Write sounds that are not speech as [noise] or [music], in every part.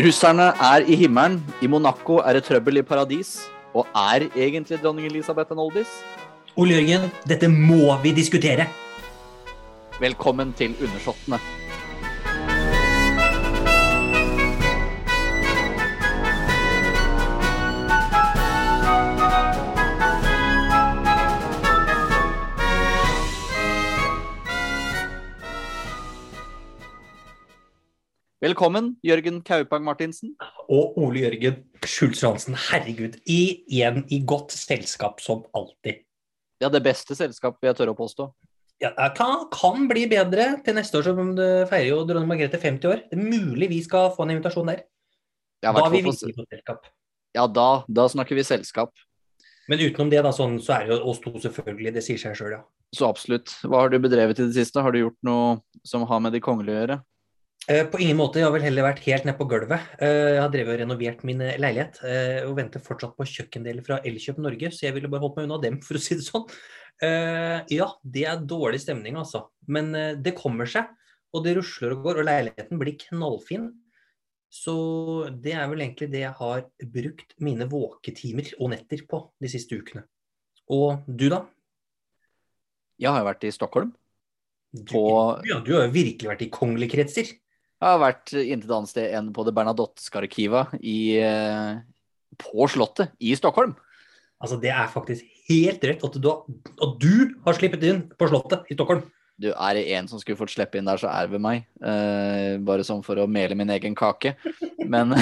Russerne er i himmelen, i Monaco er det trøbbel i paradis. Og er egentlig dronning Elisabeth en oldis? Ole Jørgen, dette må vi diskutere. Velkommen til Undersåttene. Velkommen, Jørgen Kaupang Martinsen. Og Ole Jørgen Schultz Hansen. herregud, i, igjen i godt selskap som alltid. Ja, det beste selskap vil jeg tørre å påstå. Ja, det kan, kan bli bedre til neste år, som du feirer jo dronning Margrethe 50 år. Det er mulig vi skal få en invitasjon der. Ja, Da vi virkelig på selskap. ja da, da snakker vi selskap. Men utenom det, da, sånn, så er det jo oss to, selvfølgelig. Det sier seg sjøl, ja. Så absolutt. Hva har du bedrevet i det siste? Har du gjort noe som har med de kongelige å gjøre? Eh, På ingen måte. Jeg har vel heller vært helt nede på gulvet. Eh, Jeg har drevet og renovert min eh, leilighet og venter fortsatt på kjøkkendeler fra Elkjøp Norge, så jeg ville bare holdt meg unna dem, [laughs] for å si det sånn. Ja, det er dårlig stemning, altså. Men det kommer seg, og det rusler og går, og leiligheten blir knallfin. Så det er vel egentlig det jeg har brukt mine våketimer og netter på de siste ukene. Og du, da? Jeg har jo vært i Stockholm. Du, På- ja, du har jo virkelig vært i kongelige kretser. Jeg har vært intet annet sted enn på det Bernadotte arkiva i, eh, på Slottet i Stockholm. Altså, det er faktisk helt rett at du, at du har sluppet inn på Slottet i Stockholm. Du, er det en som skulle fått slippe inn der, så er det ved meg. Eh, bare sånn for å mele min egen kake. Men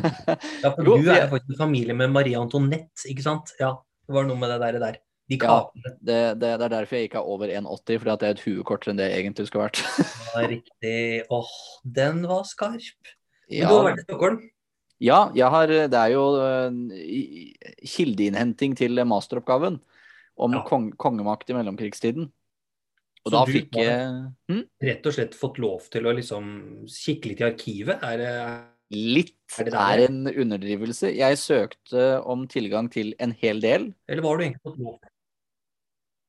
[laughs] Ja, for du er faktisk i familie med Marie Antoinette, ikke sant? Ja, det var noe med det der. der. De Ja. det, det, det er derfor jeg ikke er over 1,80, fordi at det er et hue kortere enn det jeg egentlig skulle vært. [laughs] Ja, riktig. Åh, den var skarp. Men Ja, du har vært i Stockholm? ja jeg har, det er jo uh, kildeinnhenting til masteroppgaven om Ja. kong, kongemakt i mellomkrigstiden. Og Så da fikk jeg hm? Rett og slett fått lov til å liksom kikke litt i arkivet? Er det Litt Er det er en underdrivelse. Jeg søkte om tilgang til en hel del. Eller var du egentlig fått lov?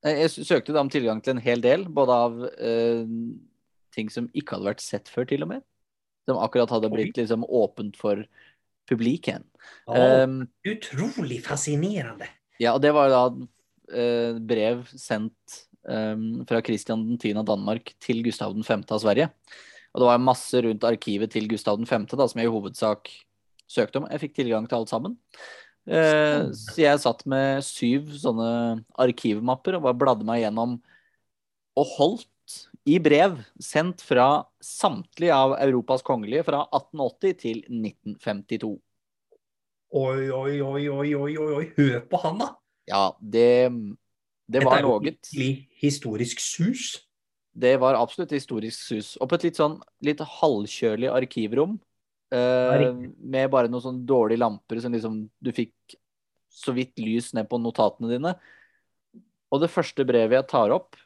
Jeg søkte da om tilgang til en hel del, både av eh, ting som ikke hadde vært sett før, til og med. Som akkurat hadde blitt liksom åpent for publikum. Oh, Um, utrolig fascinerende. ja, og det var da eh, brev sendt um, fra Kristian 10. av Danmark til Gustav 5. av Sverige. Og det var masse rundt arkivet til Gustav 5. Da, som jeg i hovedsak søkte om. Jeg fikk tilgang til alt sammen. Eh, så jeg satt med syv sånne arkivmapper og bare bladde meg gjennom og holdt i brev sendt fra samtlige av Europas kongelige fra 1880 til 1952. Oi, oi, oi, oi, oi, oi. Hør på han, da! Ja, det, det Dette var er jo noe. historisk sus. Det var absolutt historisk sus. Og på et litt sånn litt halvkjølig arkivrom. Eh, med bare noen sånn dårlige lamper som liksom du fikk så vidt lys ned på notatene dine. Og det første brevet jeg tar opp,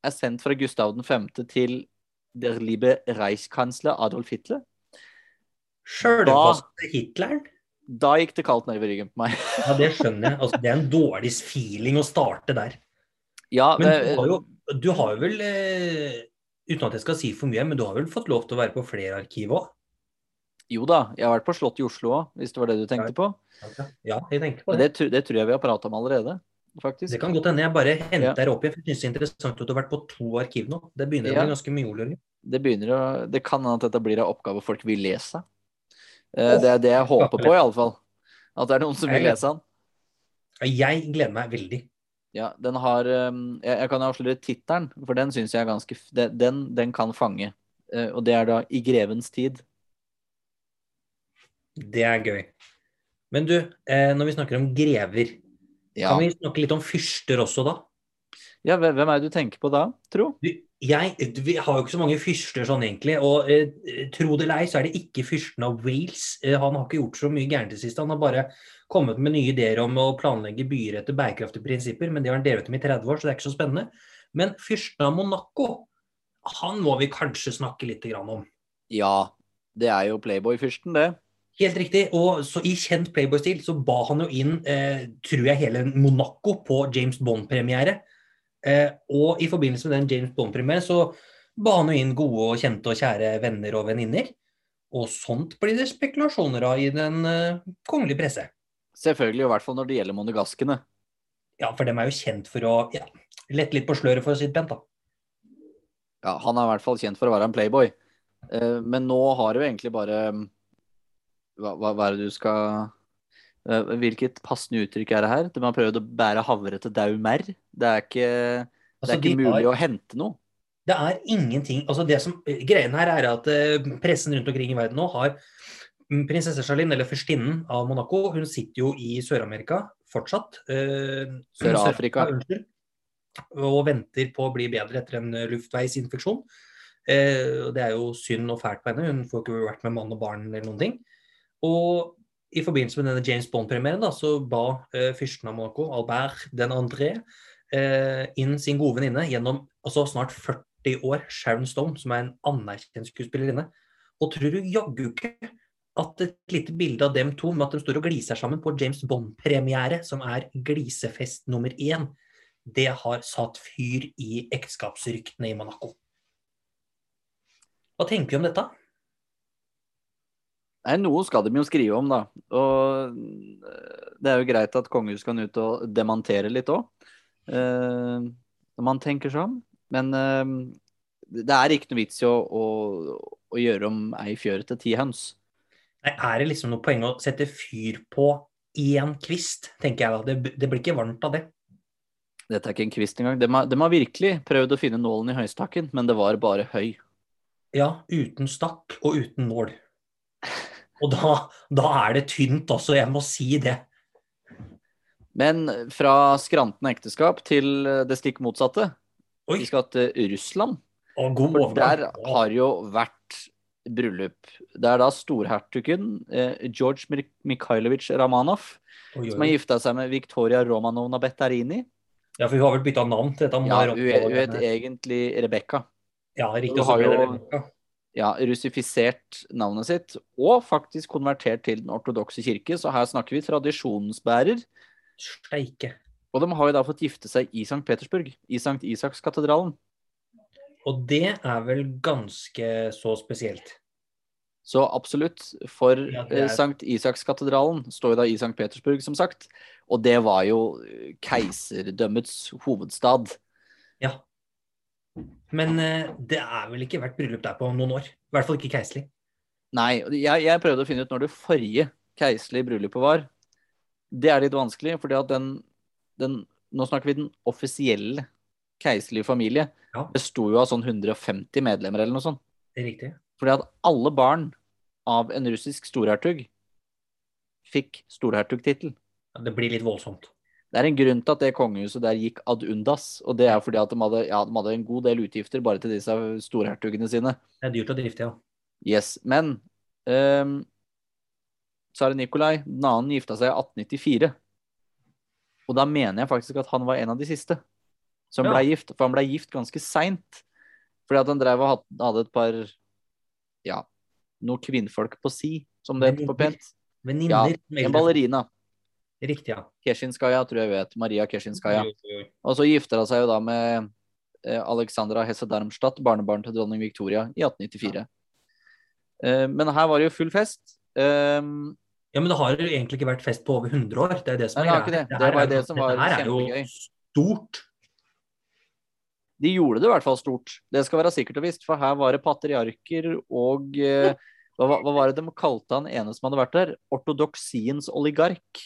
er sendt fra Gustav 5. til der liebe Reichskanzler Adolf Hitler. Sjølvaste Hitleren. Da gikk det kaldt nedover ryggen på meg. [laughs] Ja, det skjønner jeg. Altså, det er en dårlig feeling å starte der. Ja, Men du har jo, du har jo vel, eh, uten at jeg skal si for mye, men du har vel fått lov til å være på flere arkiv òg? Jo da, jeg har vært på Slottet i Oslo òg, hvis det var det du tenkte på. Ja, jeg tenker på det. det, det tror jeg vi har prata om allerede, faktisk. Det kan godt hende jeg bare henter ja. opp igjen. for Jeg syns det er interessant at du har vært på to arkiv nå. Det begynner å bli ganske mye, Ole det begynner å Det kan hende at dette blir en oppgave folk vil lese. Eh, Det er det jeg håper på, iallfall. At det er noen som vil lese den. Jeg gleder meg veldig. Ja, den har Jeg, jeg kan avsløre tittelen, for den syns jeg er ganske Den, den kan fange. Eh, Og det er da 'I grevens tid'. Det er gøy. Men du, eh, når vi snakker om grever, Ja. kan vi snakke litt om fyrster også, da? ja, hvem er det du tenker på da, tro? Jeg, vi har jo ikke så mange fyrster sånn egentlig, og eh, tro det eller ei, så er det ikke fyrsten av Wales. Eh, han har ikke gjort så mye gærent i det siste. Han har bare kommet med nye ideer om å planlegge byer etter bærekraftige prinsipper, men det har han drevet med i 30 år, så det er ikke så spennende. Men fyrsten av Monaco, han må vi kanskje snakke litt grann om. Ja, det er jo Playboy-fyrsten, det. Helt riktig. Og så i kjent Playboy-stil så ba han jo inn, eh, tror jeg, hele Monaco på James Bond-premiere. Eh, og i forbindelse med den James Bond-premieren så ba han jo inn gode og kjente og kjære venner og venninner. Og sånt blir det spekulasjoner av i den eh, kongelige presse. Selvfølgelig, i hvert fall når det gjelder monegaskene. Ja, for dem er jo kjent for å ja, lette litt på sløret, for å si det pent, da. Ja, han er i hvert fall kjent for å være en playboy. Eh, men nå har det jo egentlig bare hva, hva, er det du skal uh, Hvilket passende uttrykk er det her? De har prøvd å bære havre til dau merr. Det er ikke, altså, det er ikke mulig har... å hente noe. Det er ingenting altså det som, Greien her er at uh, pressen rundt omkring i verden nå har mm, Prinsesse Charlene, eller førstinnen av Monaco, hun sitter jo i Sør-Amerika fortsatt. Uh, Sør-Afrika. Sør og venter på å bli bedre etter en luftveisinfeksjon. Uh, det er jo synd og fælt på henne. Hun får ikke vært med mann og barn eller noen ting. Og i forbindelse med denne James Bond-premieren så ba uh, fyrsten av Monaco, Albert den André, uh, inn sin gode venninne gjennom altså snart 40 40 år, Sharon Stone, som er en anerkjent skuespillerinne. Og tror du jaggu ikke at et lite bilde av dem to med at de står og gliser sammen på James Bond-premiere, som er glisefest nummer én, det har satt fyr i ekteskapsryktene i Monaco. Hva tenker vi om dette? Nei, Noe skal de jo skrive om, da. Og det er jo greit at kongehuset kan ut og demantere litt òg. Eh, når man tenker sånn. Men uh, det er ikke noe vits i å, å, å gjøre om ei fjør til ti høns. Nei, Er det liksom noe poeng å sette fyr på én kvist, tenker jeg da. Det, det, blir ikke varmt av det. Dette er ikke en kvist engang. De har, de har virkelig prøvd å finne nålen i høystakken, men det var bare høy. Ja, uten stakk og uten nål. Og da, da er det tynt også, jeg må si det. Men fra skrantende ekteskap til det stikk motsatte. Oi. Vi skal til Russland. Å, god For der har jo vært bryllup. Det er da storhertugen eh, George Mikhailovitsj Ramanov oi, oi. som har gifta seg med Victoria Romanovna Bettarini. Ja, for hun har vel bytta navn til dette? Ja, hun het egentlig Rebekka. Ja, riktig. Hun har jo ja, russifisert navnet sitt, og faktisk konvertert til den ortodokse kirke, så her snakker vi tradisjonsbærer. Steike. Og de har jo da fått gifte seg i St. Petersburg, i St. Isakskatedralen. Og det er vel ganske så spesielt? Så absolutt. For ja, er... Eh, St. Isakskatedralen står jo da i St. Petersburg, som sagt. Og det var jo keiserdømmets hovedstad. Ja. Men uh, det er vel ikke vært bryllup der på noen år? I hvert fall ikke keiserlig. Nei. Jeg, jeg prøvde å finne ut når det forrige keiserlige bryllupet var. Det er litt vanskelig, fordi at den den, Nå snakker vi den offisielle keiserlige familie. Ja. Besto jo av sånn 150 medlemmer eller noe sånt. Det er riktig. Fordi at alle barn av en russisk storhertug fikk storhertugtittel. Ja, det blir litt voldsomt. Det er en grunn til at det kongehuset der gikk ad undas. Og det er fordi at de hadde, ja, de hadde en god del utgifter bare til disse storhertugene sine. Det er dyrt å drifte, ja. Yes. Men um, tsar Nikolai den annen gifta seg i 1894. Og da mener jeg faktisk at han var en av de siste som ja. ble gift. For han ble gift ganske seint. Fordi at han drev og hadde et par ja, noen kvinnfolk på si, som det heter på pent. Venninner. Ja, en ballerina. Riktig, ja. Keshinskaya, tror jeg vet. Maria Keshinskaya. Og så gifter hun seg jo da med eh, Alexandra Hesse Darmstadt, barnebarn til dronning Victoria, i 1894. Ja. Eh, men her var det jo full fest. Um, ja, men det har jo egentlig ikke vært fest på over 100 år. Det er det som er greia. Det. det, det var det som var her er jo stort. De gjorde det i hvert fall stort. Det skal være sikkert og visst, for her var det patriarker og eh, hva, hva, var det de kalte han ene som hadde vært der? Ortodoksiens oligark.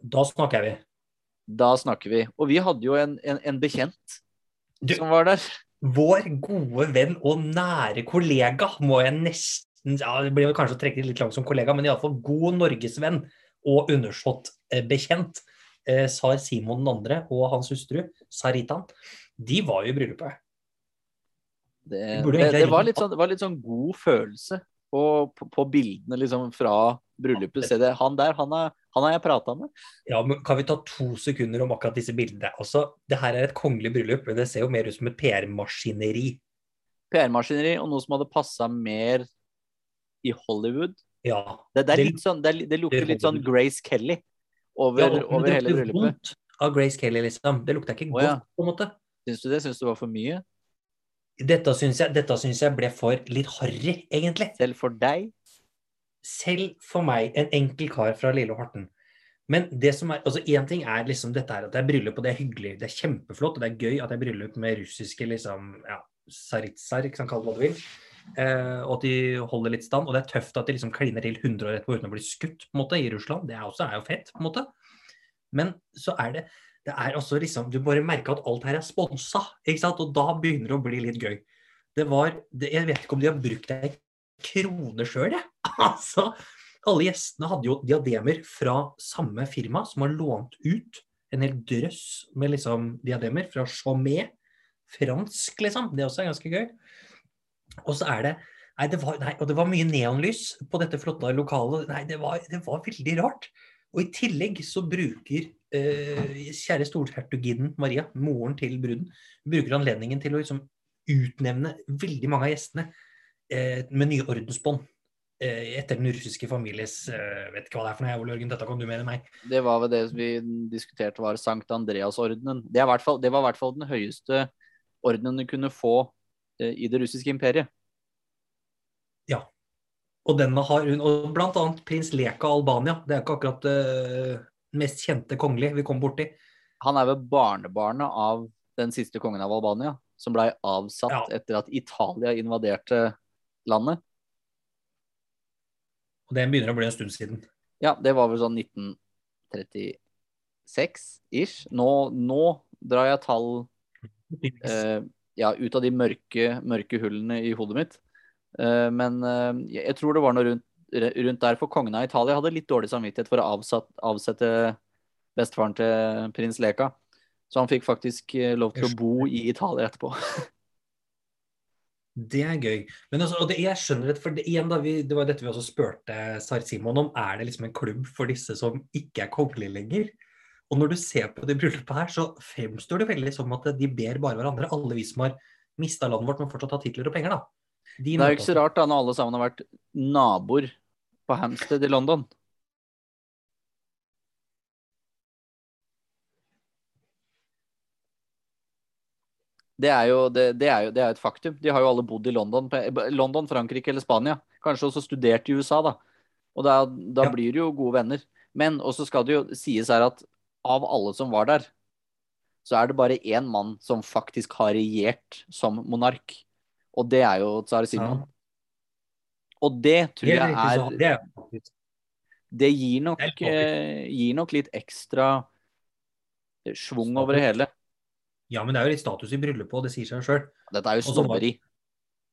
Da snakker vi. Da snakker vi. Og vi hadde jo en, en, en bekjent du, som var der. Vår gode venn og nære kollega, må jeg nesten ja, det blir kanskje å trekke litt langt som kollega, men iallfall god norgesvenn og undersått eh, bekjent. Eh, Sar Simon 2. og hans hustru Saritan, de var jo i bryllupet. Det, det, det, var sånn, det, var litt sånn, god følelse på, på, på bildene liksom fra bryllupet. Se det, han der, han, er, han har jeg prata med. Ja, men Kan vi ta to sekunder om akkurat disse bildene? Altså, det her er et kongelig bryllup, men det ser jo mer ut som et PR-maskineri. PR-maskineri og noe som hadde passa mer i Hollywood. Ja. Det, det, litt sånn, det lukter litt sånn Grace Kelly over, ja, over hele bryllupet. Av Grace Kelly, liksom. Det lukta ikke oh, godt, ja. på en måte. Syns du det? Syns du det var for mye? Dette syns jeg, dette syns jeg ble for litt harry, egentlig. Selv for deg? Selv for meg, en enkel kar fra Lille Horten. Men det som er, altså én ting er liksom dette her at det er bryllup, og det er hyggelig, det er kjempeflott, og det er gøy at det er bryllup med russiske liksom, ja, saritsar, ikke sant, kall det hva du vil. Eh, og at de holder litt stand. Og det er tøft at de liksom kliner til 100 år etterpå uten å bli skutt på en måte, i Russland. Det er også er jo fett, på en måte. Men så er det det er også liksom, Du bare merker at alt her er sponsa, ikke sant? og da begynner det å bli litt gøy. Det var, det, Jeg vet ikke om de har brukt ei krone sjøl, jeg. [laughs] altså, alle gjestene hadde jo diademer fra samme firma som har lånt ut en hel drøss med liksom diademer fra Chaumet. Fransk, liksom. Det også er ganske gøy. Og så er det Nei, det var, nei, og det var mye neonlys på dette flotte lokalet. Nei, det var, det var veldig rart. Og i tillegg så bruker eh, kjære storhertuginnen Maria, moren til bruden, bruker anledningen til å liksom utnevne veldig mange av gjestene med nye ordensbånd. Eh, etter den russiske families eh, Vet ikke hva det er for noe, Ole Jørgen, dette kan du mene meg. Det var vel det vi diskuterte var Sankt Andreas-ordenen. Det, det, var i hvert fall den høyeste ordenen du kunne få eh, i det russiske imperiet. Ja. Og denne har hun, og blant annet prins Leka Albania. Det er ikke akkurat uh, mest kjente kongelige vi kom borti. Han er vel barnebarnet av den siste kongen av Albania, som blei avsatt ja. etter at Italia invaderte landet. Og det begynner å bli en stund siden. Ja, det var vel sånn 1936-ish. Nå, nå, drar jeg tall eh, ja, ut av de mørke, mørke, hullene i hodet mitt. Eh, men eh, jeg tror det var noe rundt, rundt der, for kongen av Italia hadde litt dårlig samvittighet for å avsatt, avsette bestefaren til prins Leka. Så han fikk faktisk eh, lov til å bo i Italia etterpå. [laughs] Det er gøy. Men altså, det, jeg skjønner det, for det, igjen da, vi, det var dette vi også spurte Sar Simon om. Er det liksom en klubb for disse som ikke er kongelige lenger? Og når du ser på det bryllupet her, så fremstår det veldig som at de ber bare hverandre. Alle vi som har mista landet vårt, men fortsatt har titler og penger, da. De det er jo ikke så rart da, når alle sammen har vært naboer på Hampstead i London. Det er, jo, det, det, er jo, det er et faktum. De har jo alle bodd i London, London, Frankrike eller Spania. Kanskje også studert i USA, da. Og da, da ja. blir de jo gode venner. Men også skal det jo sies her at av alle som var der, så er det bare én mann som faktisk har regjert som monark. Og det er jo tsar Simon. Ja. Og det tror jeg er Det gir nok, det gir nok litt ekstra schwung over det hele. Ja, men det er jo litt status i bryllupet, og det sier seg sjøl. Dette er jo snobberi.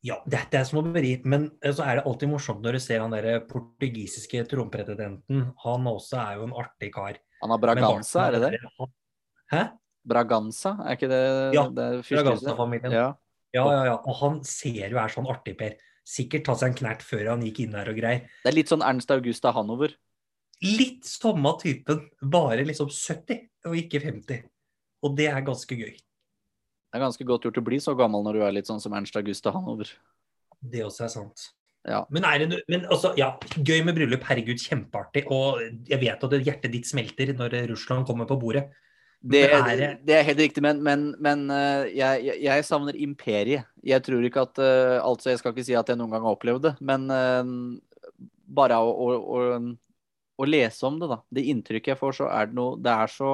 Ja, dette er snobberi, men eh, så er det alltid morsomt når du ser han der portugisiske trompretendenten. Han også er jo en artig kar. Han har Braganza, er det det? Hæ? Braganza, er ikke det ja, det Braganza-familien. Ja. ja, ja, ja. Og han ser jo er sånn artig, Per. Sikkert tatt seg en knert før han gikk inn der og greier. Det er litt sånn Ernst Augusta Hanover. Litt samme typen, bare liksom 70 og ikke 50. Og det er ganske gøy. Det er ganske godt gjort å bli så gammel når du er litt sånn som Ernst Augusta Hanover. Det også er sant. Ja. Men, er det, men altså, ja, gøy med bryllup. Herregud, kjempeartig. Og jeg vet at hjertet ditt smelter når Russland kommer på bordet. Det, er, det er helt riktig, men, men, men jeg, jeg, jeg, savner imperiet. Jeg tror ikke at uh, Altså, jeg skal ikke si at jeg noen gang har opplevd det, men bare å, å, å, å, lese om det, da. Det inntrykket jeg får, så er det noe Det er så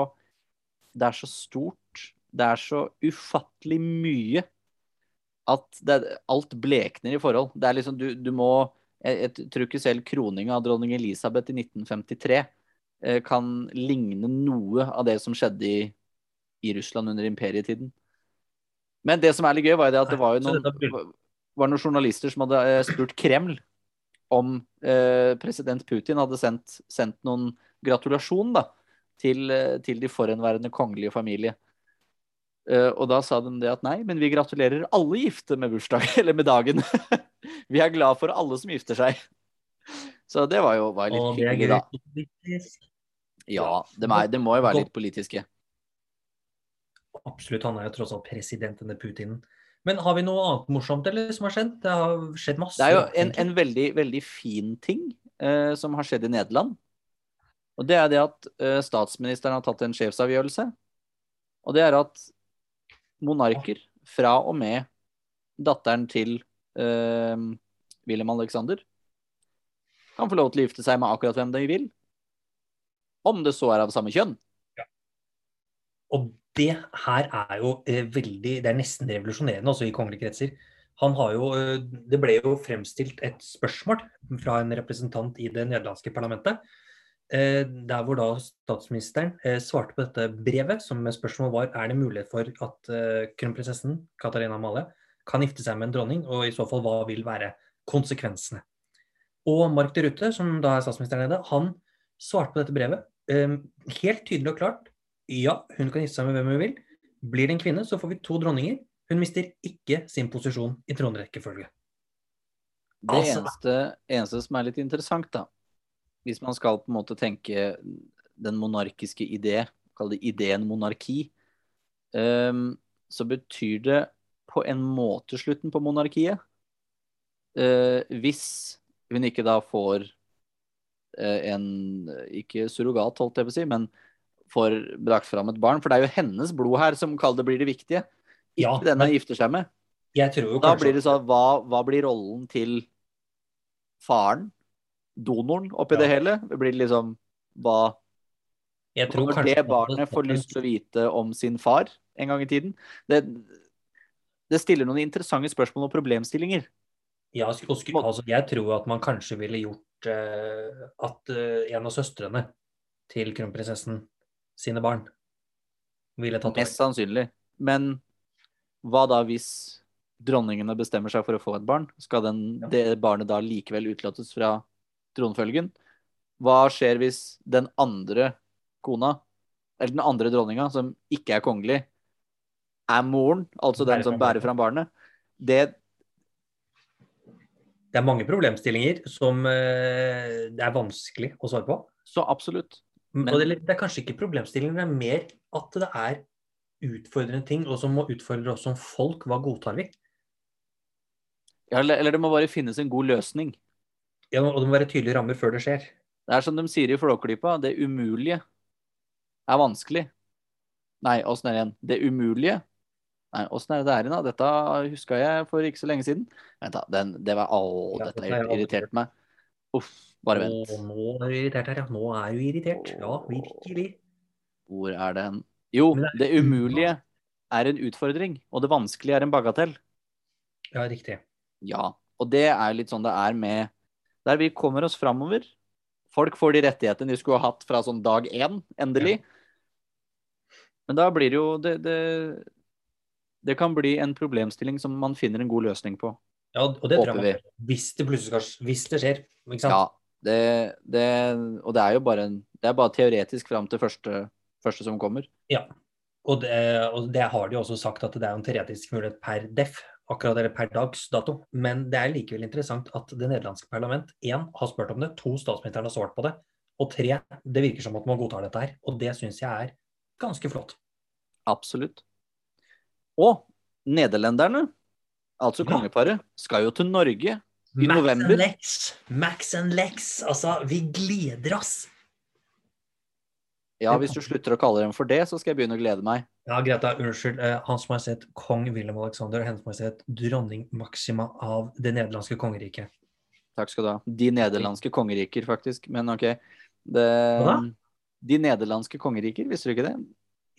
det er så stort, det er så ufattelig mye at det, alt blekner i forhold. Det er liksom, du, du må jeg, jeg, tror ikke selv kroninga av dronning Elisabeth i 1953 eh, kan ligne noe av det som skjedde i, i, Russland under imperietiden. Men det som er litt gøy, var det at det var jo noen, var noen journalister som hadde eh, spurt Kreml om eh, president Putin hadde sendt, sendt noen gratulasjon da, til, eh, til de forhenværende kongelige familie. Uh, og da sa de det at nei, men vi gratulerer alle gifte med bursdag, [laughs] eller med dagen. [laughs] vi er glad for alle som gifter seg. Så det var jo var litt og hyggelig, da. Ja, det, er, de, må jo være litt politiske. Absolutt, han er jo tross alt president, denne Putin. Men har vi noe annet morsomt eller som har skjedd? Det har skjedd masse. Det er jo en, en veldig, veldig fin ting eh, som har skjedd i Nederland. Og det er det at uh, statsministeren har tatt en sjefsavgjørelse. Og det er at monarker fra og med datteren til eh, Wilhelm Alexander, kan få lov til å gifte seg med akkurat hvem de vil. Om det så er av samme kjønn. Ja. Og det her er jo eh, veldig Det er nesten revolusjonerende også i kongelige kretser. Han har jo, eh, det ble jo fremstilt et spørsmål fra en representant i det nederlandske parlamentet. Eh, Der hvor da statsministeren eh, svarte på dette brevet, som med spørsmål var er det mulighet for at eh, kronprinsessen Katarina Amalie kan gifte seg med en dronning, og i så fall hva vil være konsekvensene. Og Mark de Rutte, som da er statsministeren nede, han svarte på dette brevet eh, helt tydelig og klart. Ja, hun kan gifte seg med hvem hun vil. Blir det en kvinne, så får vi to dronninger. Hun mister ikke sin posisjon i tronrekkefølge. Det Altså- eneste, eneste som er litt interessant, da, hvis man skal på en måte tenke den monarkiske idé, kall det ideen monarki, ehm, så betyr det på en måte slutten på monarkiet. Eh, hvis hun ikke da får eh, en Ikke surrogat, holdt jeg på å si, men får brakt fram et barn. For det er jo hennes blod her som kall det blir det viktige. Ikke Ja, den men- gifter seg med. Da kanskje blir det sånn, hva, hva blir rollen til faren, donoren, oppi Ja. det hele? Blir det liksom hva jeg tror Når det barnet får lyst til å vite om sin far en gang i tiden Det, det stiller noen interessante spørsmål og problemstillinger. Ja, altså, jeg tror at man kanskje ville gjort uh, at uh, en av søstrene til kronprinsessen sine barn ville tatt over. Mest sannsynlig. Men hva da hvis dronningene bestemmer seg for å få et barn? Skal den, Ja. det barnet da likevel utelates fra tronfølgen? Hva skjer hvis den andre kona, eller den andre dronninga, som ikke er kongelig, er moren, altså den som bærer fram barnet? Det, Det er mange problemstillinger som eh, det er vanskelig å svare på. så absolutt. Men- og det, det er kanskje ikke problemstillinger, det er mer at det er utfordrende ting, og som må utfordre oss som folk. Hva godtar vi? Ja, eller, eller det må bare finnes en god løsning. Ja, og det må være tydelige rammer før det skjer. Det er som de sier i Flåklypa, det umulige er vanskelig. Nei, åssen er det igjen? Det umulige? Nei, åssen er det det er igjen, da? Dette huska jeg for ikke så lenge siden. Vent, da. Den, det var Å, Ja, dette har irritert meg. Uff, bare vent. Og nå er du irritert her, ja. Nå er du irritert. Ja, virkelig. Hvor er den? Jo, det umulige er en utfordring, og det vanskelige er en bagatell. Ja, riktig. Ja, og det er litt sånn det er med Der vi kommer oss framover. Folk får de rettighetene de skulle ha hatt fra sånn dag én, endelig. Men da blir det jo det, det, det kan bli en problemstilling som man finner en god løsning på. Ja, og det tror jeg man Hvis det plutselig skal Hvis det skjer, ikke sant? Ja, det, det Og det er jo bare, en, det er bare teoretisk fram til første, første som kommer. Og det, og det har de også sagt at det er en teoretisk mulighet per def, akkurat eller per dags dato. Men det er likevel interessant at det nederlandske parlament én har spurt om det, to statsministeren har svart på det, og tre det virker som at man godtar dette her. Og det syns jeg er ganske flott. Absolutt. Og nederlenderne, altså Ja. kongeparet, skal jo til Norge i Max november. and Lex. Max and Lex. Altså, vi gleder oss. Ja, hvis du slutter å kalle dem for det, så skal jeg begynne å glede meg. Ja, Greta, unnskyld. Eh, Hans Majestet Kong Wilhelm Alexander og Hennes Majestet Dronning Maxima av det nederlandske kongeriket. Takk skal du ha. De nederlandske kongeriker, faktisk. Men OK. Det, Hva da? de nederlandske kongeriker, visste du ikke det?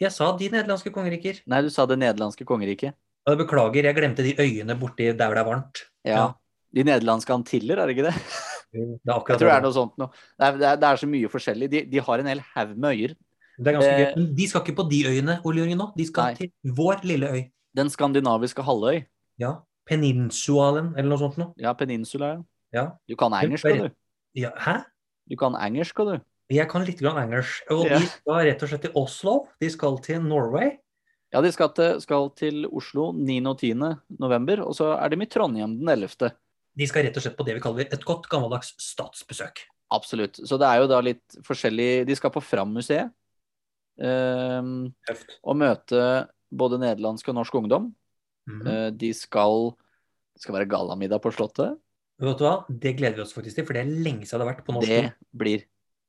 Jeg sa de nederlandske kongeriker. Nei, du sa det nederlandske kongeriket. Ja, Beklager, jeg glemte de øyene borti der hvor det er varmt. Ja. Ja. De nederlandske antiller, er det ikke det? [laughs] Det er akkurat tror det er noe sånt noe. Det er, det er, det er så mye forskjellig. De, de har en hel haug med øyer. Det er ganske Eh, gøy. De skal ikke på de øyene, Ole Jørgen, nå. De skal Nei. til vår lille øy. Den skandinaviske halvøy. Ja. Peninsualen, eller noe sånt noe. Ja, peninsula, ja. Ja. Du kan engelsk, du. ja. Hæ? Du kan engelsk, du. Jeg kan litt grann engelsk. Og Ja. de skal rett og slett til Oslo. De skal til Norway. Ja, de skal til, skal til Oslo 9. og 10. november, og så er de i Trondheim den 11. De skal rett og slett på det vi kaller et godt gammeldags statsbesøk. Absolutt. Så det er jo da litt forskjellig De skal på Fram-museet Tøft. og møte både nederlandsk og norsk ungdom. Mhm. Eh, de skal Det skal være gallamiddag på Slottet. Vet du hva? Det gleder vi oss faktisk til, for det er lenge siden det har vært på norsk Det blir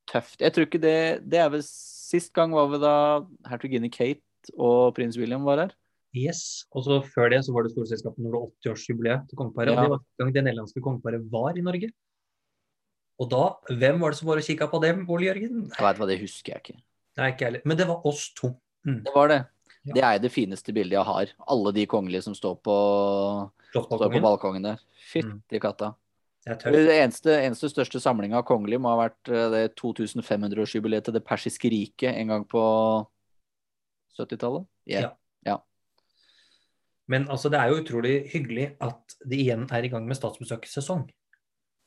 tøft. Jeg tror ikke det Det er vel sist gang var vi da hertuginne Kate og prins William var her. Yes. Og så før det så var det Storselskapet når det 80-årsjubileet til kongeparet. Ja. Og det var første gang det nederlandske kongeparet var i Norge. Og da, hvem var det som var og kikka på dem, Ole Jørgen? Jeg vet hva, det husker jeg ikke. Nei, ikke heller. Men det var oss to. Mm. Det var det. Ja. Det er det fineste bildet jeg har. Alle de kongelige som står på, står på balkongen der. Mm. Katta. Det. Det eneste, eneste største samlinga av kongelige må ha vært eh, det 2500-årsjubileet til Det persiske riket en gang på 70-tallet. Yeah. Ja. Men altså, det er jo utrolig hyggelig at de igjen er i gang med statsbesøkssesong.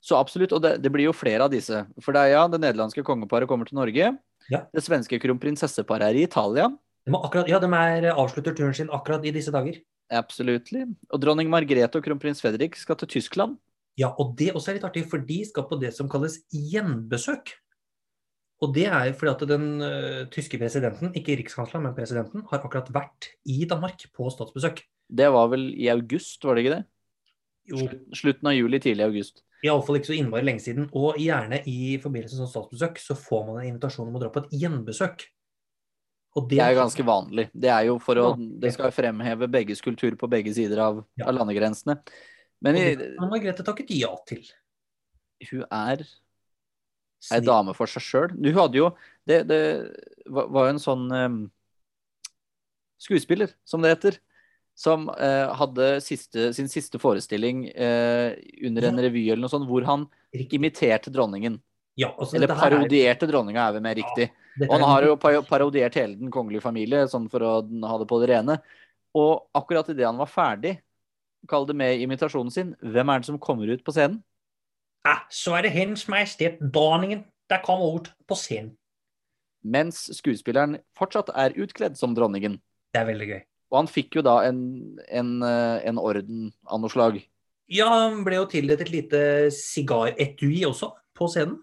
Så absolutt, og det, det blir jo flere av disse. For det er ja, det nederlandske kongeparet kommer til Norge. Ja. Det svenske kronprinsesseparet er i Italia. De akkurat, ja, de er, avslutter turen sin akkurat i disse dager. Absolutely. Og dronning Margrethe og kronprins Fredrik skal til Tyskland. Ja, og det også er litt artig, for de skal på det som kalles gjenbesøk. Og det er fordi at den uh, tyske presidenten, ikke rikskansleren, men presidenten, har akkurat vært i Danmark på statsbesøk. Det var vel i august, var det ikke det? Jo, slutten av juli, tidlig august. iallfall ikke så innmari lenge siden. Og gjerne i forbindelse med sånn statsbesøk så får man en invitasjon om å dra på et gjenbesøk. Og Det er jo ganske vanlig. Det er jo for å. Det skal fremheve begges kultur på begge sider av, Ja. av landegrensene. Men i, det Margrethe takket ja til. hun er ei dame for seg sjøl. Hun hadde jo Det, det var var jo en sånn um, skuespiller, som det heter, som eh, hadde siste, sin siste forestilling eh, under en revy eller noe sånt, hvor han imiterte dronningen. Ja, altså, Eller parodierte er- dronninga, er vi mer riktig. Ja, Og han har jo parodiert hele den kongelige familie, sånn for å ha det på det rene. Og akkurat idet han var ferdig, kall det med imitasjonen sin, hvem er det som kommer ut på scenen? Ja, så er det Hennes Majestet Dronningen der kommer ut på scenen. Mens skuespilleren fortsatt er utkledd som dronningen. Det er veldig gøy. Og han fikk jo da en, en, eh, en orden av noe slag. Ja, han ble jo tildelt et lite sigaretui også på scenen.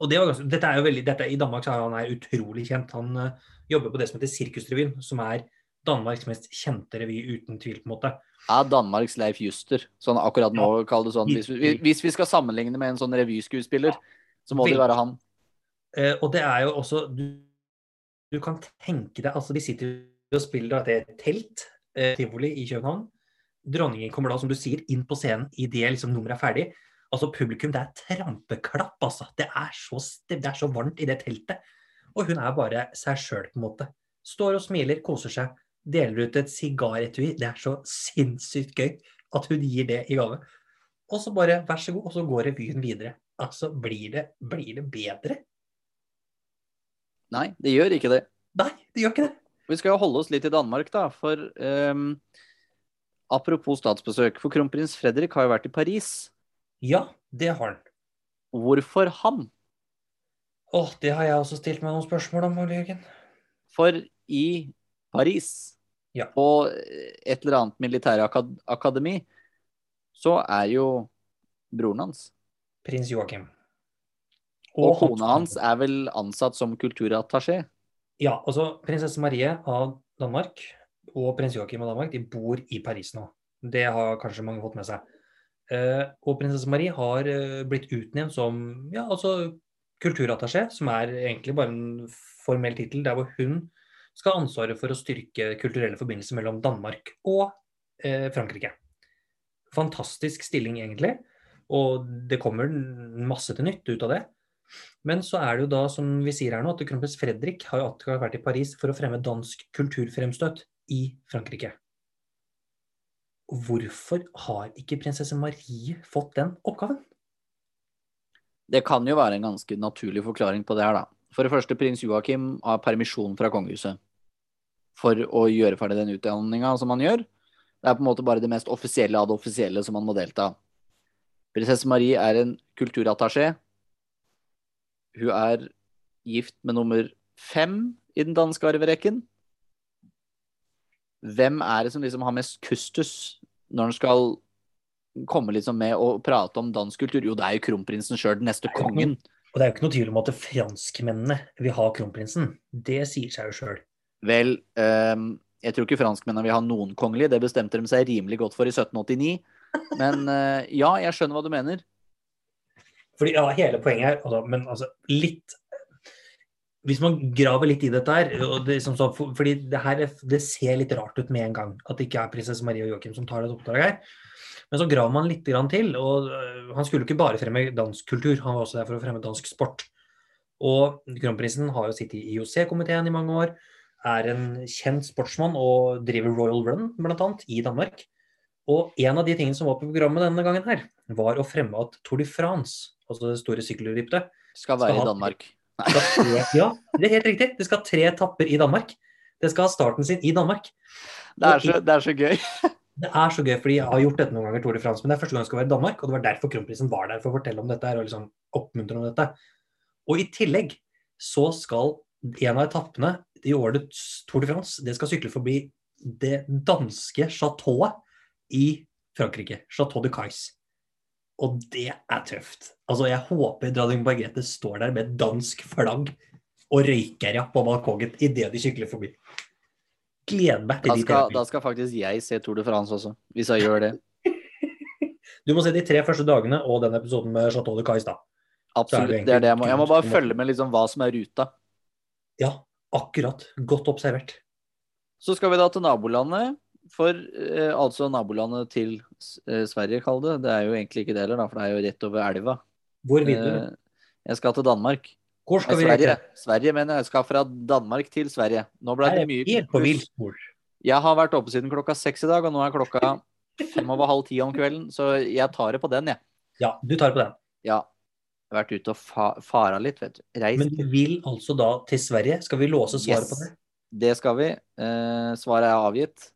Og det var ganske, dette er jo veldig, dette, I Danmark så er han er utrolig kjent. Han uh, jobber på det som heter Sirkusrevyen, som er Danmarks mest kjente revy, uten tvil. på en måte. Er Danmarks Leif Juster, sånn akkurat nå, kall det sånn. Hvis vi, hvis vi skal sammenligne med en sånn revyskuespiller, så må det være han. Uh, og det er jo også Du, du kan tenke deg altså De sitter og spiller da, det et telt, eh, tivoli i København. Dronningen kommer da, som du sier, inn på scenen idet liksom, nummeret er ferdig. Altså Publikum, det er trampeklapp, altså. Det er så, det er så varmt i det teltet. Og hun er bare seg sjøl, på en måte. Står og smiler, koser seg. Deler ut et sigaretui. Det er så sinnssykt gøy at hun gir det i gave. Og så bare vær så god, og så går revyen videre. Altså, blir det, blir det bedre? Nei, det gjør ikke det. Nei, det gjør ikke det. Vi skal jo holde oss litt i Danmark, da. For um, apropos statsbesøk. For kronprins Fredrik har jo vært i Paris. Ja, det har han. Hvorfor han? Åh, det har jeg også stilt meg noen spørsmål om, Ole Jørgen. For i Paris, Ja. på et eller annet militærakademi, så er jo broren hans Prins Joakim. Og kona hans er vel ansatt som kulturattaché. Ja, altså prinsesse Marie av Danmark og prins Joakim av Danmark de bor i Paris nå. Det har kanskje mange fått med seg. Eh, og prinsesse Marie har eh, blitt utnevnt som ja, altså kulturattaché, som er egentlig bare en formell tittel der hvor hun skal ha ansvaret for å styrke kulturelle forbindelser mellom Danmark og eh, Frankrike. Fantastisk stilling, egentlig. Og det kommer masse til nytt ut av det. Men så er det jo da, som vi sier her nå, at kronprins Fredrik har jo vært i Paris for å fremme dansk kulturfremstøt i Frankrike. Hvorfor har ikke prinsesse Marie fått den oppgaven? Det kan jo være en ganske naturlig forklaring på det her, da. For det første, prins Joakim har permisjon fra kongehuset for å gjøre ferdig den utdanninga som han gjør. Det er på en måte bare det mest offisielle av det offisielle som han må delta. Prinsesse Marie er en kulturattaché. Hun er gift med nummer fem i den danske arverekken. Hvem er det som liksom har mest kustus når han skal komme liksom med og prate om dansk kultur? Jo, det er jo kronprinsen sjøl, den neste kongen. Og det er jo ikke noe tvil om at franskmennene vil ha kronprinsen. Det sier seg jo sjøl. Vel, ehm, jeg tror ikke franskmennene vil ha noen kongelig. Det bestemte de seg rimelig godt for i 1789. Men eh, ja, jeg skjønner hva du mener. Fordi ja, hele poenget her altså, Men altså, litt hvis man graver litt i dette her og det, som så, for, Fordi det her det ser litt rart ut med en gang. At det ikke er prinsesse Marie og Joakim som tar dette oppdraget her. Men så graver man litt til. Og øh, han skulle ikke bare fremme dansk kultur, han var også der for å fremme dansk sport. Og kronprinsen har jo sittet i IOC-komiteen i mange år. Er en kjent sportsmann og driver Royal Run, annet, i Danmark. Og en av de tingene som var på programmet denne gangen her, var å fremme at Tour de France, altså det store sykkelryttet, Skal være i Danmark. tre, ja, det er helt riktig. Det skal ha tre etapper i Danmark. Det skal ha starten sin i Danmark. Det er så, det er så gøy. Det er så gøy, fordi jeg har gjort dette noen ganger, Tour de France, men det er første gang jeg skal være i Danmark, og det var derfor kronprinsen var der for å fortelle om dette her, og liksom oppmuntre om dette. Og i tillegg så skal en av etappene i årets Tour de France, det skal sykle forbi det danske chateauet i Frankrike. Chateau de Cais. Og det er tøft. Altså, jeg håper dronning Margrethe står der med et dansk flagg og røyker ja, på balkongen idet de sykler forbi. Gleder meg til Da de skal, tre. da skal faktisk jeg se Tour de France også, hvis jeg gjør det. [laughs] Du må se de tre første dagene og den episoden med Chateau de Cais, da. Absolutt. egentlig Det er det jeg må. Jeg må bare følge med liksom hva som er ruta. Ja, akkurat. Godt observert. Så skal vi da til nabolandet. For eh, altså nabolandet til eh, Sverige, kall det. Det er jo egentlig ikke det heller, da, for det er jo rett over elva. Hvor vil du? Eh, jeg skal til Danmark. Hvor Nei, skal vi Sverige. rekke? Sverige, mener jeg. Jeg skal fra Danmark til Sverige. Nå ble det mye helt på villspor. Jeg har vært oppe siden klokka seks i dag, og nå er klokka fem over halv ti om kvelden, så jeg tar det på den, jeg. Ja, du tar det på den. Ja. Jeg har vært ute og fa fara litt, vet du. Reist Men du vil altså da til Sverige? Skal vi låse svaret Yes. på det? Det skal vi. Eh, svaret er avgitt.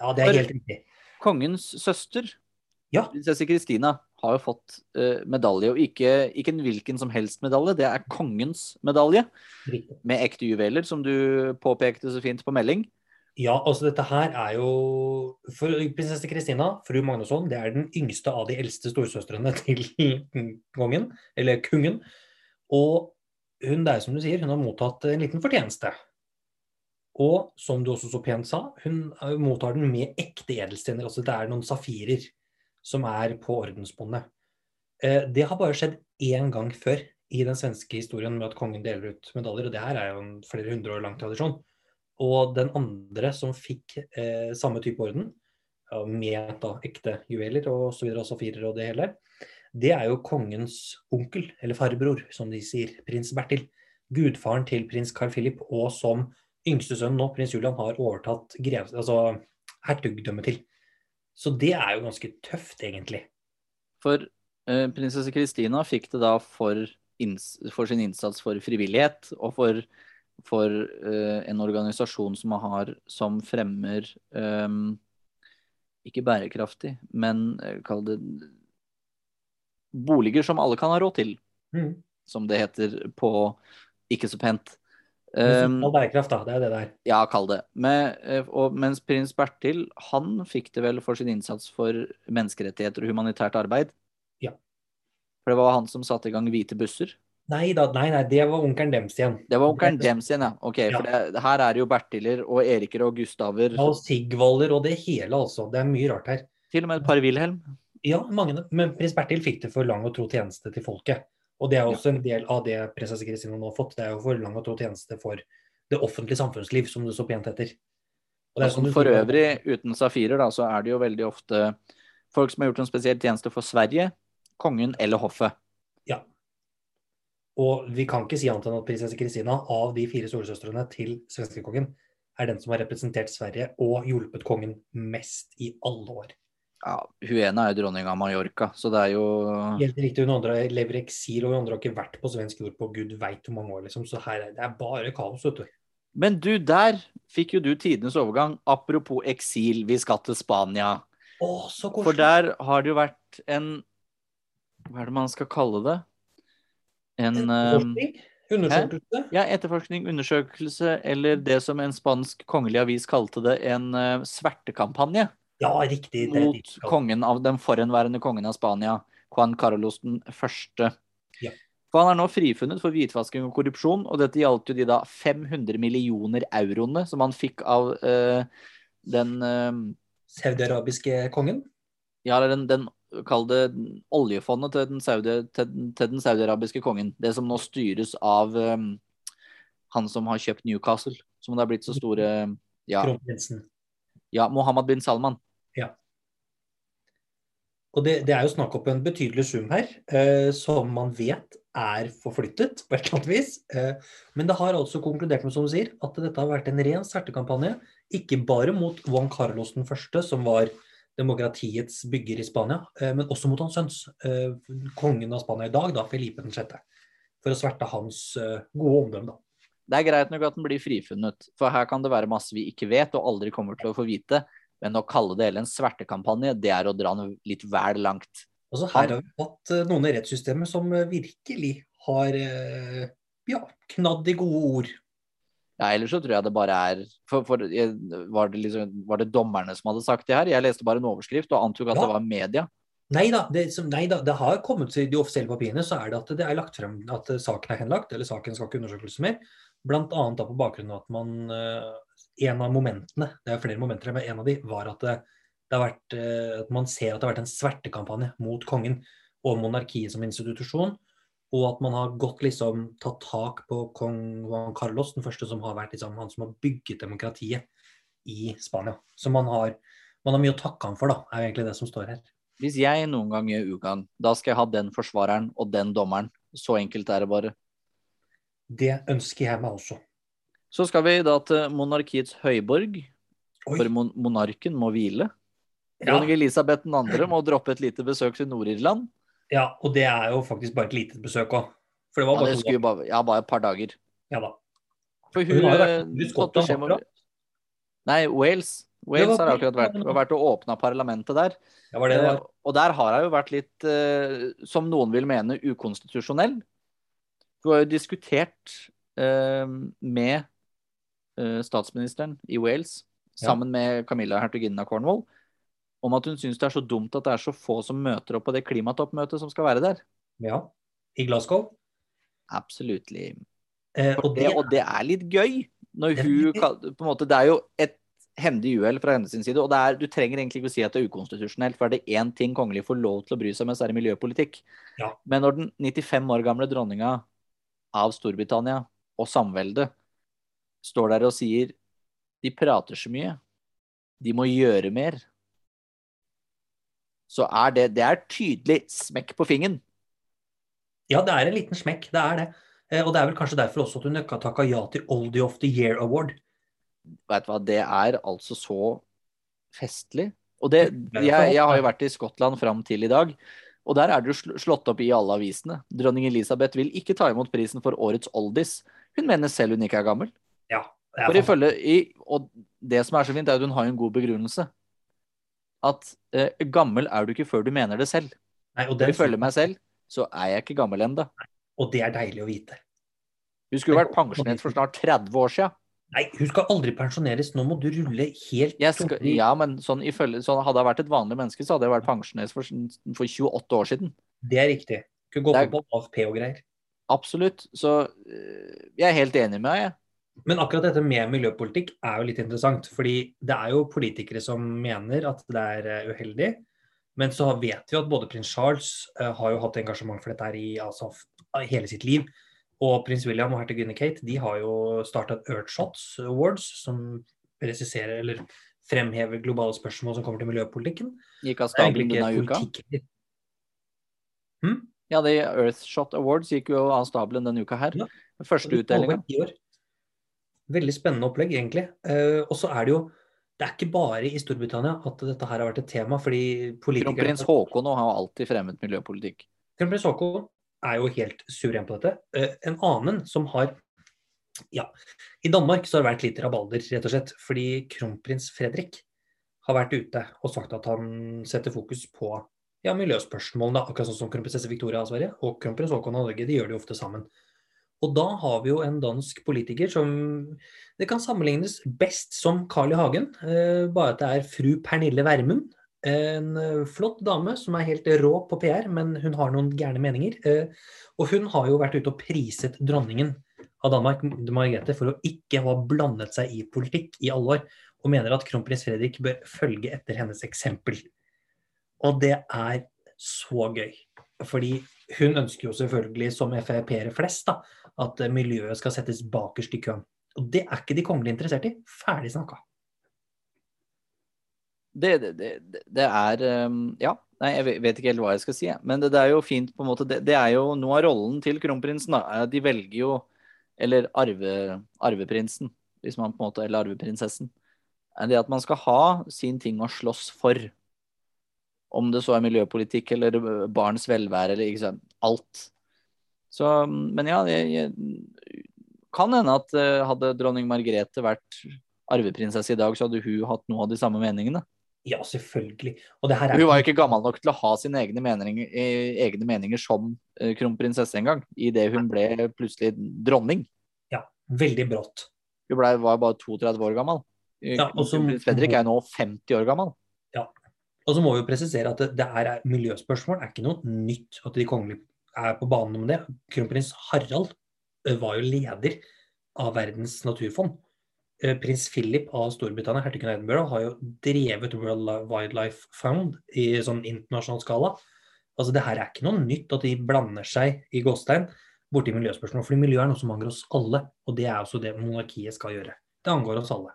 Ja, det er For- helt riktig. Kongens søster, Ja. prinsesse Kristina, har jo fått uh, medalje. Og ikke, ikke en hvilken som helst medalje, det er kongens medalje. riktig. Med ekte juveler, som du påpekte så fint på melding. Ja, altså dette her er jo For prinsesse Kristina, fru Magnusson, det er den yngste av de eldste storesøstrene til [laughs] kongen, eller kungen. Og hun, det er som du sier, hun har mottatt en liten fortjeneste. Og som du også så pent sa, hun eh, mottar den med ekte edelstener. Altså det er noen safirer som er på ordensbåndet. Eh, Det har bare skjedd én gang før i den svenske historien med at kongen deler ut medaljer, og det her er jo en flere hundre år lang tradisjon. Og den andre som fikk eh, samme type orden, med da ekte juveler og videre, og safirer og det hele, det er jo kongens onkel, eller farbror, som de sier, prins Bertil. Gudfaren til prins Carl Philip, og som yngste sønn nå, prins Julian, har overtatt grev, altså, hertugdømmet til. Så det er jo ganske tøft, egentlig. For eh, prinsesse Kristina fikk det da for, for sin innsats for frivillighet, og for, for eh, en organisasjon som har som fremmer eh, ikke bærekraftig, men eh, kall det boliger som alle kan ha råd til, Mm. som det heter på ikke så pent. Um, Um, bærekraft, da. Det er det der. ja, kall det. Med, eh, og, mens prins Bertil, han fikk det vel for sin innsats for menneskerettigheter og humanitært arbeid. Ja. For det var han som satte i gang Hvite busser. Nei da, nei, nei, det var onkelen dems igjen. Det var onkelen Dems igjen, ja. Ok, Ja. for det, her er det jo Bertiler og Eriker og Gustaver. Og Sigvalder og det hele, altså. Det er mye rart her. Til og med et par Wilhelm. Ja, mange, men prins Bertil fikk det for lang og tro tjeneste til folket. Og det er også en del av det prinsesse Kristina nå har fått. Det er jo for lang og tro tjeneste for det offentlige samfunnsliv, som det så pent heter. Og det er som For øvrig, uten safirer, da, så er det jo veldig ofte folk som har gjort en spesiell tjeneste for Sverige, kongen eller hoffet. Ja. Og vi kan ikke si annet enn at prinsesse Kristina, av de fire storesøstrene til svenskekongen, er den som har representert Sverige og hjulpet kongen mest i alle år. Ja, hun ene er jo dronning av Mallorca, så det er jo Helt riktig, hun andre lever i eksil, og hun andre har ikke vært på svensk jord på gud veit hvor mange år, liksom. Så her er det er bare kaos, vet du. Men du, der fikk jo du tidenes overgang. Apropos eksil, vi skal til Spania. Å, så For der har det jo vært en Hva er det man skal kalle det? En Etterforskning? Forskning? Undersøkelse? ja, etterforskning, undersøkelse, eller det som en spansk kongelig avis kalte det, en uh, svertekampanje Ja, riktig. Det er mot riktig. kongen av den forhenværende kongen av Spania, Juan Carlos den første. Ja. For han er nå frifunnet for hvitvasking og korrupsjon, og dette gjaldt jo de da 500 millioner euroene som han fikk av uh, den uh, Saudi-arabiske kongen? Ja, eller den, den Kall det oljefondet til den, saudi, til, til den saudiarabiske kongen. Det som nå styres av um, han som har kjøpt Newcastle, som det har blitt så store Ja, Kronprinsen. ja Mohammed bin Salman. Og det, det er jo snakk om en betydelig sum her, eh, som man vet er forflyttet på et eller annet vis. Eh, men det har altså konkludert med, som du sier, at dette har vært en ren svertekampanje. Ikke bare mot Juan Carlos den første, som var demokratiets bygger i Spania, eh, men også mot hans sønns, eh, kongen av Spania i dag, da, Felipe den sjette. For å sverte hans eh, gode omdømme, da. Det er greit nok at den blir frifunnet, for her kan det være masse vi ikke vet og aldri kommer til å få vite. Men å kalle det hele en svertekampanje, det er å dra den litt vel langt. Altså, her har vi hatt eh, noen i rettssystemet som eh, virkelig har eh, ja, knadd i gode ord. Ja, ellers så tror jeg det bare er for, for, var, det liksom, var det dommerne som hadde sagt det her? Jeg leste bare en overskrift og antok at Ja. det var media. Nei da, det, som, nei da, det har kommet til de offisielle papirene, så er det at det er lagt frem at saken er henlagt, eller saken skal ikke undersøkes mer. Blant annet da på bakgrunn av at man En av momentene, det er flere momenter, men en av de var at det, det har vært, eh, at man ser at det har vært en svertekampanje mot kongen og monarkiet som institusjon. Og at man har gått liksom tatt tak på kong Juan Carlos, den første som har vært liksom, han som har bygget demokratiet i Spania. Så man har, man har mye å takke ham for, da, er egentlig det som står her. Hvis jeg noen gang gjør ugagn, da skal jeg ha den forsvareren og den dommeren. Så enkelt er det bare. Det ønsker jeg meg også. Så skal vi da til monarkiets høyborg, Oi. for mon monarken må hvile. Ja, Dronning Elisabeth 2. må droppe et lite besøk til Nord-Irland. ja, og det er jo faktisk bare et lite besøk òg. For det var bare det to bare, ja, bare et par dager. Ja da. For Hun hun, har vært eh, i Skottland. Nei, Wales. Wales har akkurat vært, vært og åpna parlamentet der. Ja, var det det Eh. Og der har hun jo vært litt, eh, som noen vil mene, ukonstitusjonell. Hun har jo diskutert med statsministeren i Wales, Ja. sammen med Camilla hertuginnen av Cornwall, om at hun syns det er så dumt at det er så få som møter opp på det klimatoppmøtet som skal være der. Ja. I Glasgow. Absolutely. Eh, og det, og det er litt gøy. Når hun på en måte, Det er jo et hendig uhell fra hennes side. Og det er, du trenger egentlig ikke å si at det er ukonstitusjonelt, for er det én ting kongelige får lov til å bry seg med, så er det miljøpolitikk. Ja. Men når den 95 år gamle dronninga av Storbritannia og samveldet står der og sier de prater så mye, de må gjøre mer, så er det, det er tydelig smekk på fingeren. ja, det er en liten smekk. Det er det. Eh, og det er vel kanskje derfor også at hun takka ja til Oldie of the Year Award. Vet du hva, det er altså så festlig. Og det, jeg, jeg har jo vært i Skottland fram til i dag, og der er det jo slått opp i alle avisene. Dronning Elisabeth vil ikke ta imot prisen for årets oldies. Hun mener selv hun ikke er gammel. Ja, det For ifølge, i, og det som er så fint, er at hun har en god begrunnelse. At eh, gammel er du ikke før du mener det selv. Nei, og, den, ifølge meg selv så er jeg ikke gammel ennå. og det er deilig å vite. Hun skulle vært pensjonert for snart 30 år siden. Nei, hun skal aldri pensjoneres. Nå må du rulle helt skal, ja, men sånn ifølge, sånn hadde jeg vært et vanlig menneske, så hadde jeg vært pensjonert for, for 28 år siden. Det er riktig. Kunne gå er- på AFP og greier. Absolutt. Så øh, jeg er helt enig med deg. Men akkurat dette med miljøpolitikk er jo litt interessant. Fordi det er jo politikere som mener at det er eh, uheldig. Men så vet vi at både prins Charles eh, har jo hatt engasjement for dette her i altså, hele sitt liv. Og prins William og hertuginne Kate de har jo startet Earthshots Awards, som presiserer eller fremhever globale spørsmål som kommer til miljøpolitikken. Gikk av stabelen denne uka. politikk. Ja, det Earthshot Awards gikk jo av stabelen denne uka her. Ja. Første utdelinga. Veldig spennende opplegg, egentlig. Eh, og så er det jo Det er ikke bare i Storbritannia at dette her har vært et tema, fordi politikere Kronprins Haakon har alltid fremmet miljøpolitikk. Kronprins Haakon er jo helt suveren på dette. Eh, en annen som har Ja, i Danmark så har det vært litt rabalder, rett og slett. Fordi kronprins Fredrik har vært ute og sagt at han setter fokus på ja, miljøspørsmålene, akkurat sånn som kronprinsesse Victoria av Sverige og kronprins Haakon av Norge. De gjør det jo ofte sammen. Og da har vi jo en dansk politiker som det kan sammenlignes best som Carl I. Hagen, eh, bare at det er fru Pernille Vermund. En eh, flott dame som er helt rå på PR, men hun har noen gærne meninger. Eh, og hun har jo vært ute og priset dronningen av Danmark, Margrethe, for å ikke ha blandet seg i politikk i alle år, og mener at kronprins Fredrik bør følge etter hennes eksempel. Og det er så gøy. Fordi hun ønsker jo selvfølgelig, som Frp-ere flest, da, at eh, miljøet skal settes bakerst i køen. Og det er ikke de kongelige interessert i. Ferdig snakka. Det, det, det, det er um, Ja, nei, jeg vet- ikke helt hva jeg skal si. Men det, er jo fint på en måte Det, er jo noe av rollen til kronprinsen. da, er De velger jo Eller arve, arveprinsen, hvis man på en måte Eller arveprinsessen. Det at man skal ha sin ting å slåss for. Om det så er miljøpolitikk eller barns velvære eller ikke sant. Alt. Så, men ja, jeg, jeg, kan hende at eh, hadde dronning Margrethe vært arveprinsesse i dag, så hadde hun hatt noe av de samme meningene. Ja, selvfølgelig. Og det her er Hun var jo ikke gammel nok til å ha sine egne meninger, eh, egne meninger som eh, kronprinsesse engang, idet hun ble plutselig dronning. ja, veldig brått. Hun ble, var bare 32 år gammel. Ja, og så- Fredrik er jo nå 50 år gammel. Ja. Og så må vi jo presisere at det, det er miljøspørsmål er ikke noe nytt at de kongelige er på banen om det. Kronprins Harald eh, var jo leder av Verdens naturfond. Eh, Prins Philip av Storbritannia, hertugen av Edinburgh, har jo drevet World Wildlife Fund i sånn internasjonal skala. Altså Det her er ikke noe nytt at de blander seg i gåstein borti miljøspørsmål. Fordi miljø er noe som angår oss alle, og det er også det monarkiet skal gjøre. Det angår oss alle.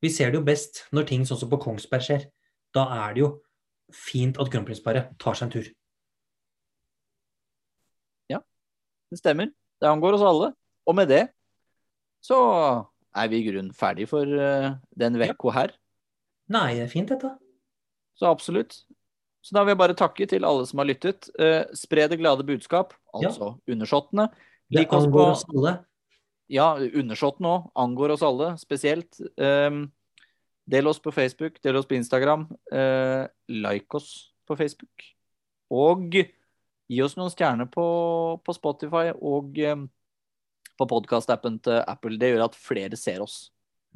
Vi ser det jo best når ting sånn som på Kongsberg skjer. Da er det jo fint at kronprinsparet tar seg en tur. Det stemmer. Det angår oss alle. Og med det så er vi i grunnen ferdig for eh, den vekka her. Nei, det er fint dette. Så absolutt. Så da vil jeg bare takke til alle som har lyttet. Eh, spre det glade budskap, altså undersåttene. Det Lik oss på angår oss alle. Ja, undersåttene òg. Angår oss alle spesielt. Um, del oss på Facebook, del oss på Instagram. eh, like oss på Facebook. Og gi oss noen stjerner på, på Spotify og eh, på podkastappen til Apple. Det gjør at flere ser oss.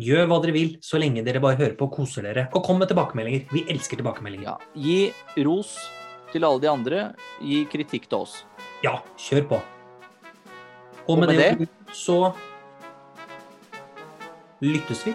Gjør hva dere vil, så lenge dere bare hører på og koser dere. Og kom med tilbakemeldinger. Vi elsker tilbakemeldinger. Ja. Gi ros til alle de andre. Gi kritikk til oss. Ja, kjør på. Og, Og med, med det så lyttes vi.